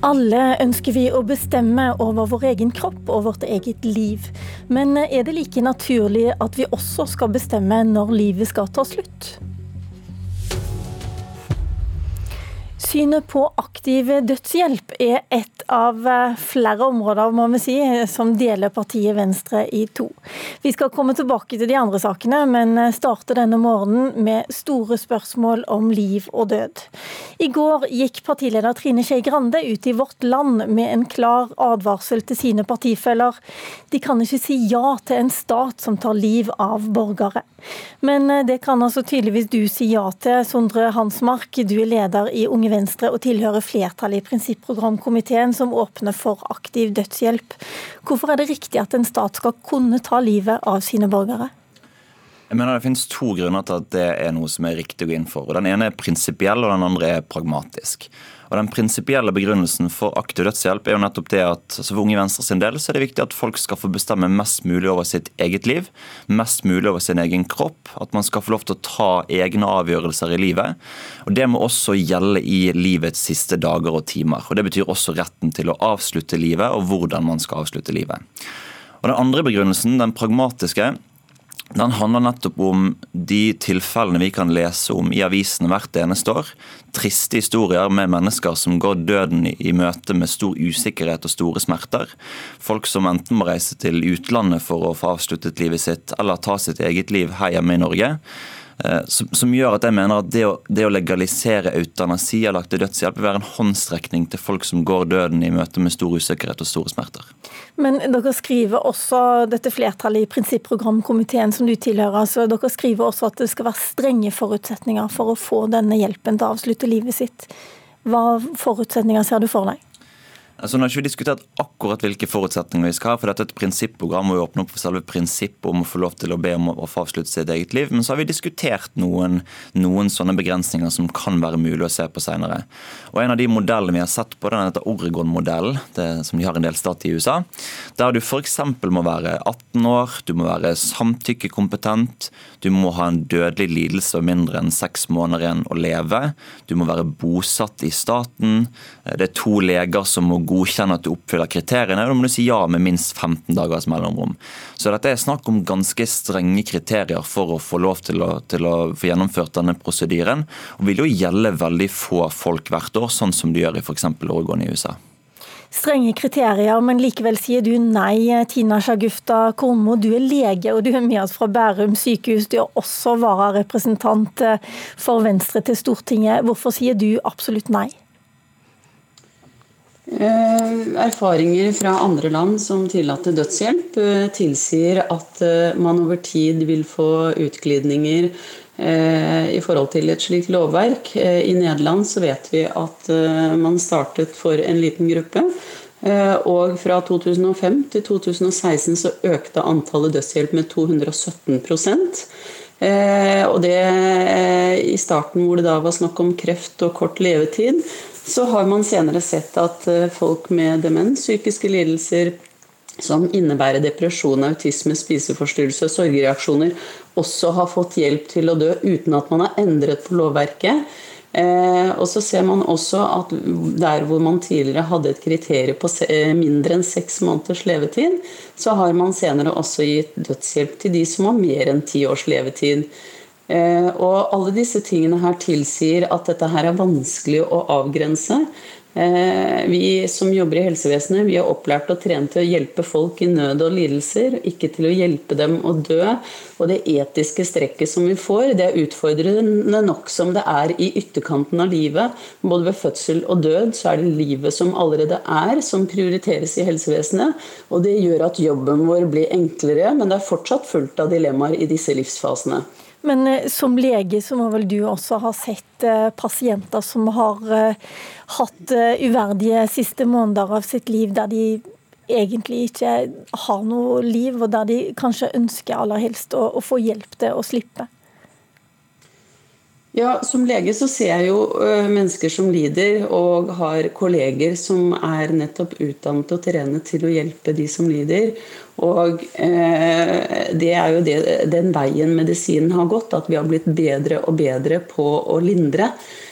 Alle ønsker vi å bestemme over vår egen kropp og vårt eget liv. Men er det like naturlig at vi også skal bestemme når livet skal ta slutt? Synet på aktiv dødshjelp er et av eh, flere områder må vi si, som deler partiet Venstre i to. Vi skal komme tilbake til de andre sakene, men starte denne morgenen med store spørsmål om liv og død. I går gikk partileder Trine Skei Grande ut i Vårt Land med en klar advarsel til sine partifeller. De kan ikke si ja til en stat som tar liv av borgere. Men eh, det kan altså tydeligvis du si ja til, Sondre Hansmark. Du er leder i Unge Venstre Venstre og tilhører flertallet i prinsipprogramkomiteen som åpner for aktiv dødshjelp. Hvorfor er det riktig at en stat skal kunne ta livet av sine borgere? Jeg mener Det finnes to grunner til at det er noe som er riktig å gå inn for. Og Den ene er prinsipiell, og den andre er pragmatisk. Og Den prinsipielle begrunnelsen for aktiv dødshjelp er jo nettopp det at altså for Unge Venstre sin del så er det viktig at folk skal få bestemme mest mulig over sitt eget liv, mest mulig over sin egen kropp. At man skal få lov til å ta egne avgjørelser i livet. Og Det må også gjelde i livets siste dager og timer. Og Det betyr også retten til å avslutte livet, og hvordan man skal avslutte livet. Og Den andre begrunnelsen, den pragmatiske, den handler nettopp om de tilfellene vi kan lese om i avisene hvert eneste år. Triste historier med mennesker som går døden i møte med stor usikkerhet og store smerter. Folk som enten må reise til utlandet for å få avsluttet livet sitt, eller ta sitt eget liv her hjemme i Norge. Eh, som, som, gjør at jeg mener at det å, det å legalisere eutanasi eller aktiv dødshjelp vil være en håndstrekning til folk som går døden i møte med stor usikkerhet og store smerter. Men dere skriver også, dette flertallet i prinsipprogramkomiteen som du tilhører, altså dere skriver også at det skal være strenge forutsetninger for å få denne hjelpen til å avslutte livet sitt. Hva forutsetninger ser du for deg? Altså, nå har ikke vi diskutert akkurat hvilke forutsetninger vi skal ha, for dette er et prinsipprogram og vi åpner opp for selve prinsippet om å få lov til å be om å få avslutte sitt eget liv. Men så har vi diskutert noen, noen sånne begrensninger som kan være mulig å se på senere. Og En av de modellene vi har sett på, den heter Oregon-modellen, som de har en del stat i USA. Der du f.eks. må være 18 år, du må være samtykkekompetent, du må ha en dødelig lidelse og mindre enn seks måneder igjen å leve, du må være bosatt i staten, det er to leger som må godkjenne at du oppfyller kriteriene, da må du si ja med minst 15 dagers mellomrom. Så dette er snakk om ganske strenge kriterier for å få lov til å, til å få gjennomført denne prosedyren, og vil jo gjelde veldig få folk hvert år, sånn som de gjør i f.eks. Oregon i USA strenge kriterier, men likevel sier du nei. Tina Shagufta Kornmo, du er lege og du er med oss fra Bærum sykehus. Du er også vararepresentant for Venstre til Stortinget. Hvorfor sier du absolutt nei? Eh, erfaringer fra andre land som tillater dødshjelp, eh, tilsier at eh, man over tid vil få utglidninger i forhold til et slikt lovverk. I Nederland så vet vi at man startet for en liten gruppe. Og fra 2005 til 2016 så økte antallet dødshjelp med 217% og det i starten hvor det da var snakk om kreft og kort levetid, så har man senere sett at eh, folk med demens, psykiske lidelser som innebærer depresjon, autisme, spiseforstyrrelse og sorgreaksjoner, også har fått hjelp til å dø uten at man har endret på lovverket. Eh, og så ser man også at der hvor man tidligere hadde et kriterium på eh, mindre enn seks måneders levetid, så har man senere også gitt dødshjelp til de som har mer enn ti års levetid. Eh, og alle disse tingene her tilsier at dette her er vanskelig å avgrense. Eh, vi som jobber i helsevesenet, vi er opplært og trent til å hjelpe folk i nød og lidelser, ikke til å hjelpe dem å dø. Og det etiske strekket som vi får, det er utfordrende nok som det er i ytterkanten av livet. Både ved fødsel og død så er det livet som allerede er, som prioriteres i helsevesenet. Og det gjør at jobben vår blir enklere, men det er fortsatt fullt av dilemmaer i disse livsfasene. Men eh, som lege så må vel du også ha sett eh, pasienter som har eh, hatt uverdige siste måneder av sitt liv, der de egentlig ikke har noe liv, og der de kanskje ønsker aller helst å, å få hjelp til å slippe? Ja, Som lege så ser jeg jo mennesker som lider, og har kolleger som er nettopp utdannet og trenet til å hjelpe de som lider. Og eh, det er jo det, den veien medisinen har gått, at vi har blitt bedre og bedre på å lindre.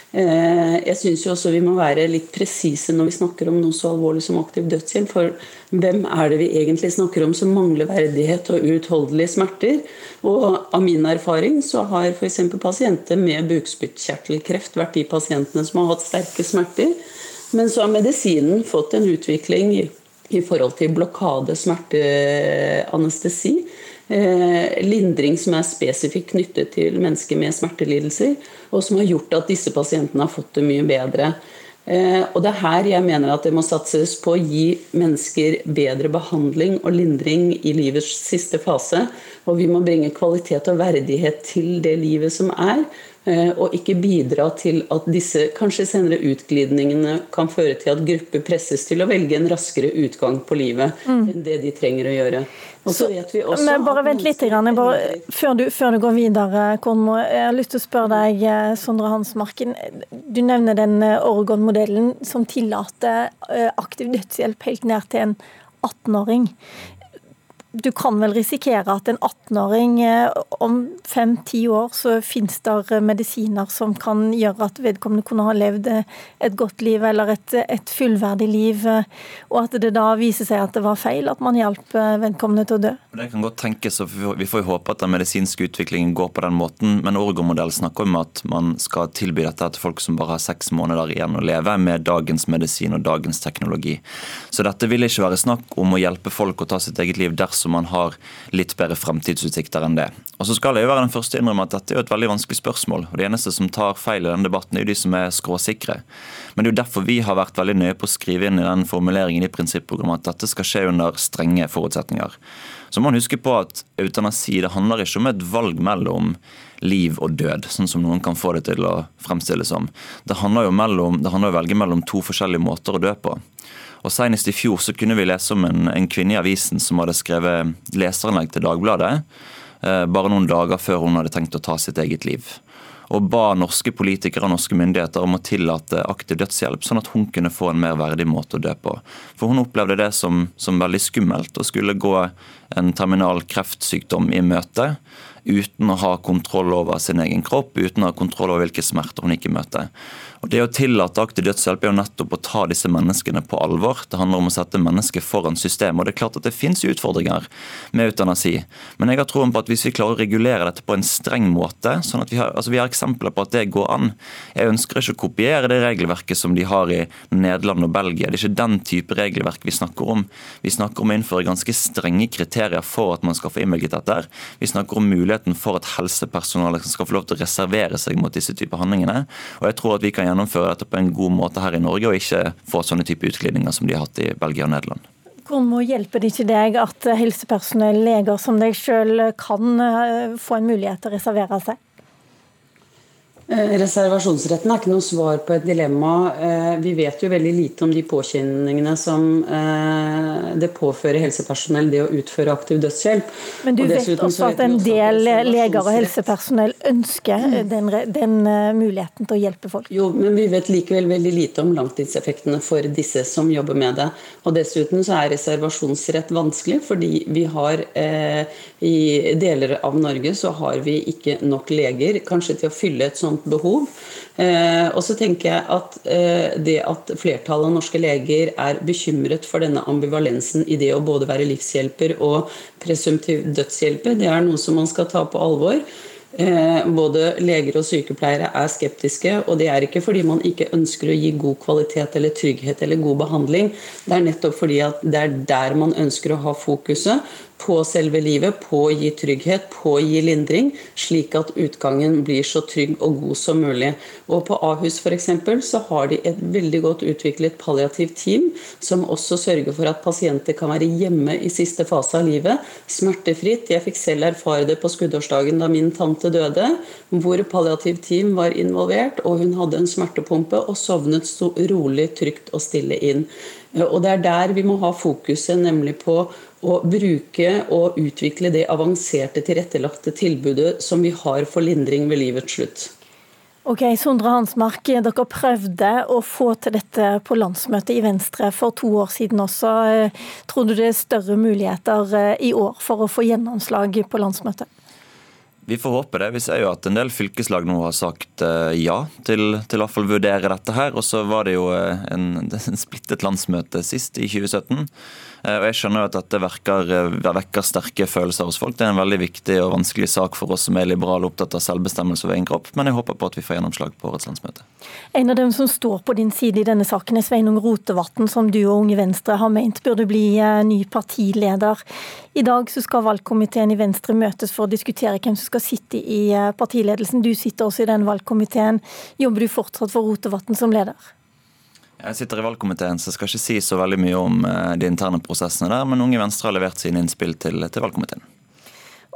Eh, jeg syns også vi må være litt presise når vi snakker om noe så alvorlig som aktiv dødshjelp. For hvem er det vi egentlig snakker om som mangler verdighet og uutholdelige smerter? Og av min erfaring så har f.eks. pasienter med bukspyttkjertelkreft vært de pasientene som har hatt sterke smerter. Men så har medisinen fått en utvikling i, forhold til blokade, smerteanestesi lindring som er spesifikt knyttet til mennesker med smertelidelser, og som har gjort at disse pasientene har fått det mye bedre. Eh, og Det er her jeg mener at det må satses på å gi mennesker bedre behandling og lindring i livets siste fase. Og vi må bringe kvalitet og verdighet til det livet som er. Eh, og ikke bidra til at disse kanskje senere utglidningene kan føre til at grupper presses til å velge en raskere utgang på livet mm. enn det de trenger å gjøre. Men bare vent litt, bare, før, du, før, du, går videre, Kornmo. Jeg har lyst til å spørre deg, eh, Sondre Hansmarken. Du nevner den eh, Oregon-modellen som tillater aktiv dødshjelp helt ned til en 18-åring du kan vel risikere at en 18-åring eh, om fem-ti år så finnes det medisiner som kan gjøre at vedkommende kunne ha levd et godt liv eller et, et, fullverdig liv, og at det da viser seg at det var feil at man hjalp eh, vedkommende til å dø? Det kan godt tenkes, og Vi får jo håpe at den medisinske utviklingen går på den måten, men Orgo-modellen snakker om at man skal tilby dette til folk som bare har seks måneder igjen å leve med dagens medisin og dagens teknologi. Så dette vil ikke være snakk om å hjelpe folk å ta sitt eget liv dersom så man har litt bedre fremtidsutsikter enn det. Og så skal jeg jo være den første innrømme at Dette er jo et veldig vanskelig spørsmål. og De eneste som tar feil i denne debatten, er jo de som er skråsikre. Men det er jo derfor vi har vært veldig nøye på å skrive inn i den formuleringen i prinsipprogrammet at dette skal skje under strenge forutsetninger. Så må man huske på at eutanasi det handler ikke om et valg mellom liv og død, sånn som noen kan få det til å fremstille som. Det handler jo, mellom, det handler å velge mellom to forskjellige måter å dø på. Og Senest i fjor så kunne vi lese om en, en kvinne i avisen som hadde skrevet leserinnlegg til Dagbladet eh, bare noen dager før hun hadde tenkt å ta sitt eget liv. Og ba norske politikere og norske myndigheter om å tillate aktiv dødshjelp, sånn at hun kunne få en mer verdig måte å dø på. For hun opplevde det som, som veldig skummelt å skulle gå en terminal kreftsykdom i møte uten å ha kontroll over sin egen kropp, uten å ha kontroll over hvilke smerter hun ikke møter. Og Det å tillate aktiv dødshjelp er jo nettopp å ta disse menneskene på alvor. Det handler om å sette mennesket foran systemet. Og Det er klart at det finnes utfordringer med eutanasi. Men jeg har troen på at hvis vi klarer å regulere dette på en streng måte sånn at Vi har, altså vi har eksempler på at det går an. Jeg ønsker ikke å kopiere det regelverket som de har i Nederland og Belgia. Det er ikke den type regelverk vi snakker om. Vi snakker om å innføre ganske strenge kriterier for at man skal få innvilget dette. Vi snakker om muligheten for at helsepersonale skal få lov til å reservere seg mot disse typer handlingene. Og jeg tror at vi kan gjennomføre dette på en god måte her i Norge, og ikke få sånne type utglidninger som de har hatt i Belgia og Nederland. Hvordan hjelper det ikke deg at helsepersonell, leger som deg sjøl, kan eh, få en mulighet til å reservere seg? Eh, reservasjonsretten er ikke noe svar på et dilemma. Eh, vi vet jo veldig lite om de påkjenningene som eh, det påfører helsepersonell det å utføre aktiv dødshjelp. Men du vet også at en del leger og helsepersonell ønsker mm. den, den, muligheten til å hjelpe folk? Jo, men vi vet likevel veldig lite om langtidseffektene for disse som jobber med det. Og dessuten så er reservasjonsrett vanskelig, fordi vi har i deler av Norge så har vi ikke nok leger kanskje til å fylle et sånt sånt behov. Eh, og så tenker jeg at eh, det at flertallet av norske leger er bekymret for denne ambivalensen i det å både være livshjelper og presumptiv dødshjelper, det er noe som man skal ta på alvor. Eh, både leger og sykepleiere er skeptiske, og det er ikke fordi man ikke ønsker å gi god kvalitet eller trygghet eller god behandling. Det er nettopp fordi at det er der man ønsker å ha fokuset på selve livet, på å gi trygghet, på å gi lindring, slik at utgangen blir så trygg og god som mulig. Og På Ahus for eksempel, så har de et veldig godt utviklet palliativt team, som også sørger for at pasienter kan være hjemme i siste fase av livet, smertefritt. Jeg fikk selv erfare det på skuddårsdagen da min tante døde, hvor palliativt team var involvert, og hun hadde en smertepumpe og sovnet rolig, trygt og stille inn. Og Det er der vi må ha fokuset, nemlig på å bruke og utvikle det avanserte, tilrettelagte tilbudet som vi har for lindring ved livets slutt. Ok, Sondre Hansmark, dere prøvde å få til dette på landsmøtet i Venstre for to år siden også. Tror du det er større muligheter eh, i år for å få gjennomslag på landsmøtet? Vi får håpe det. Vi ser jo at en del fylkeslag nå har sagt uh, ja til, til å vurdere dette her. Og så var det jo uh, en, en, splittet landsmøte sist, i 2017. Uh, og jeg skjønner jo at dette vekker, vekker, sterke følelser hos folk. Det er en veldig viktig og vanskelig sak for oss som er liberale opptatt av selvbestemmelse over egen kropp. Men jeg håper på at vi får gjennomslag på årets landsmøte. En av dem som står på din side i denne saken er Sveinung Rotevatn, som du og Unge Venstre har ment burde bli ny partileder. I dag så skal valgkomiteen i Venstre møtes for å diskutere hvem som skal sitte i eh, partiledelsen. Du sitter også i den valgkomiteen. Jobber du fortsatt for Rotevatn som leder? Jeg sitter i valgkomiteen, så jeg skal ikke si så veldig mye om eh, de interne prosessene der, men Unge Venstre har levert sine innspill til, til valgkomiteen.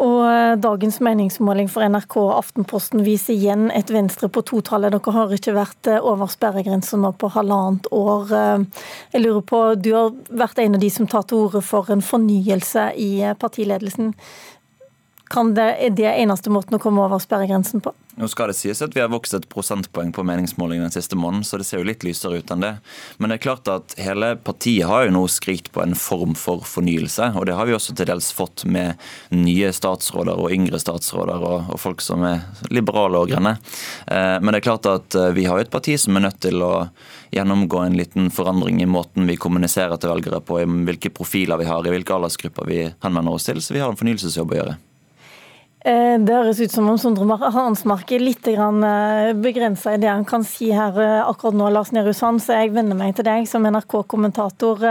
Og eh, dagens meningsmåling for NRK og Aftenposten viser igjen et Venstre på totallet. Dere har ikke vært eh, over sperregrensa nå på halvannet år. Jeg lurer på, Du har vært en av de som tar til orde for en fornyelse i partiledelsen. Kan det, er det eneste måten å komme over sperregrensen på? Nå skal det sies at Vi har vokst et prosentpoeng på meningsmålingen den siste måneden, så det ser jo litt lysere ut enn det. Men det er klart at hele partiet har jo nå skrikt på en form for fornyelse. Og det har vi også til dels fått med nye statsråder og yngre statsråder og, og folk som er liberale og grønne. Eh, men det er klart at eh, vi har jo et parti som er nødt til å gjennomgå en liten forandring i måten vi kommuniserer til velgere på, i hvilke profiler vi har, i hvilke aldersgrupper vi henvender oss til. Så vi har en fornyelsesjobb å gjøre. Eh, det høres ut som om Sondre Hansmark er litt eh, begrensa i det han kan si her eh, akkurat nå, Lars Nehru Sand, så jeg venner meg til deg som NRK-kommentator.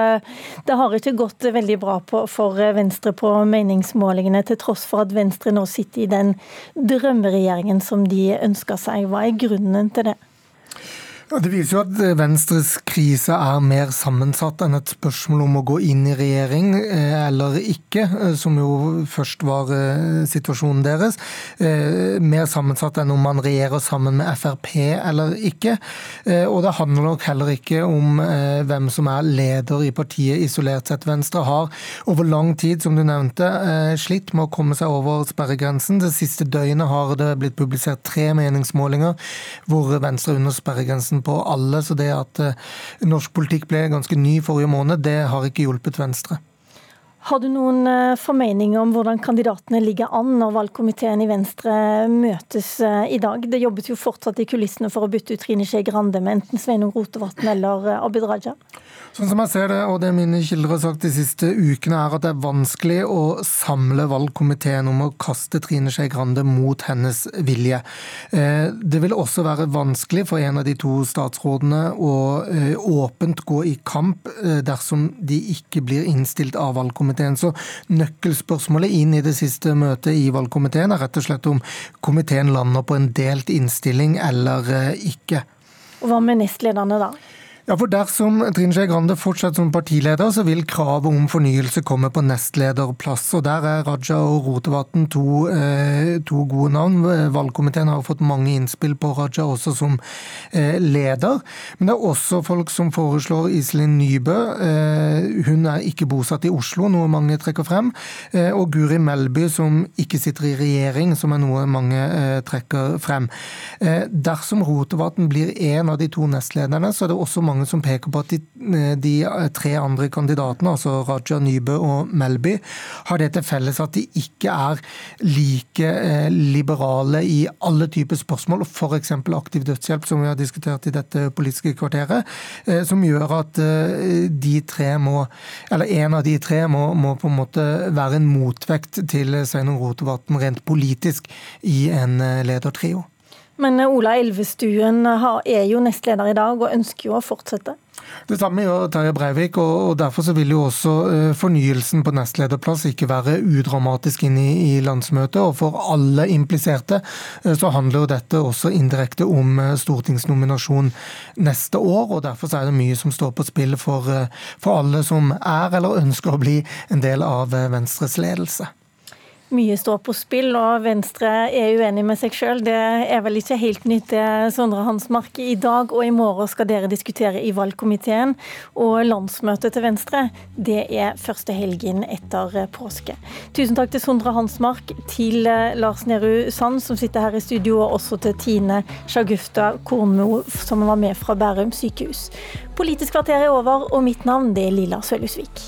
Det har ikke gått veldig bra for Venstre på meningsmålingene, til tross for at Venstre nå sitter i den drømmeregjeringen som de ønsker seg. Hva er grunnen til det? Det viser jo at eh, Venstres krise er mer sammensatt enn et spørsmål om å gå inn i regjering eh, eller ikke, eh, som jo først var situasjonen deres. Mer sammensatt enn om man regjerer sammen med Frp eller ikke. Og det handler nok heller ikke om hvem som er leder i partiet isolert sett. Venstre har over lang tid, som du nevnte, slitt med å komme seg over sperregrensen. Det siste døgnet har det blitt publisert tre meningsmålinger hvor Venstre er under sperregrensen på alle. Så det at eh, norsk politikk ble ganske ny forrige måned, det har ikke hjulpet Venstre. Har du noen eh, formening om hvordan kandidatene ligger an når valgkomiteen i Venstre møtes eh, i dag? Det jobbes jo fortsatt i kulissene for å bytte ut Trine Skei Grande med enten Sveinung Rotevatn eller Abid Raja. Sånn som jeg ser det, og det mine kilder har sagt de siste ukene, er at det er vanskelig å samle valgkomiteen om å kaste Trine Skei Grande mot hennes vilje. Eh, det vil også være vanskelig for en av de to statsrådene å eh, åpent gå i kamp eh, dersom de ikke blir innstilt av valgkomiteen. Så nøkkelspørsmålet inn i det siste møtet i valgkomiteen er rett og slett om komiteen lander på en delt innstilling eller ikke. Og Hva med nestlederne da? Ja, for Dersom Trine Skei Grande fortsetter som partileder, så vil kravet om fornyelse komme på nestlederplass. og Der er Raja og Rotevatn to, eh, to, gode navn. Valgkomiteen har fått mange innspill på Raja også som eh, leder. Men det er også folk som foreslår Iselin Nybø. Eh, hun er ikke bosatt i Oslo, noe mange trekker frem. Eh, og Guri Melby, som ikke sitter i regjering, som er noe mange eh, trekker frem. Eh, dersom Rotevatn blir en av de to nestlederne, så er det også mange mange som peker på at de, eh, de eh, tre andre kandidatene, altså Raja, Nybø og Melby, har det til felles at de ikke er like eh, liberale i alle typer spørsmål, f.eks. aktiv dødshjelp, som vi har diskutert i dette politiske kvarteret, som gjør at de tre må, eller en av de tre må, må på en måte være en motvekt til Sveinung Rotevatn rent politisk i en ledertrio. Men Ola Elvestuen er jo nestleder i dag, og ønsker jo å fortsette. Det samme gjør Terje Breivik, og derfor så vil jo også eh, fornyelsen på nestlederplass ikke være udramatisk inn i, landsmøtet. Og for alle impliserte eh, så handler jo dette også indirekte om eh, stortingsnominasjon neste år. og Derfor så er det mye som står på spill for, for alle som er eller ønsker å bli en del av Venstres ledelse. Mye står på spill, og Venstre er uenig med seg sjøl. Det er vel ikke helt nytt, det, Sondre Hansmark. I dag og i morgen skal dere diskutere i valgkomiteen. Og landsmøtet til Venstre, det er første helgen etter påske. Tusen takk til Sondre Hansmark, til eh, Lars Nehru Sand, som sitter her i studio, og også til Tine Sjagufta Kornmo, som var med fra Bærum sykehus. Politisk kvarter er over, og mitt navn det er Lilla Sølhusvik.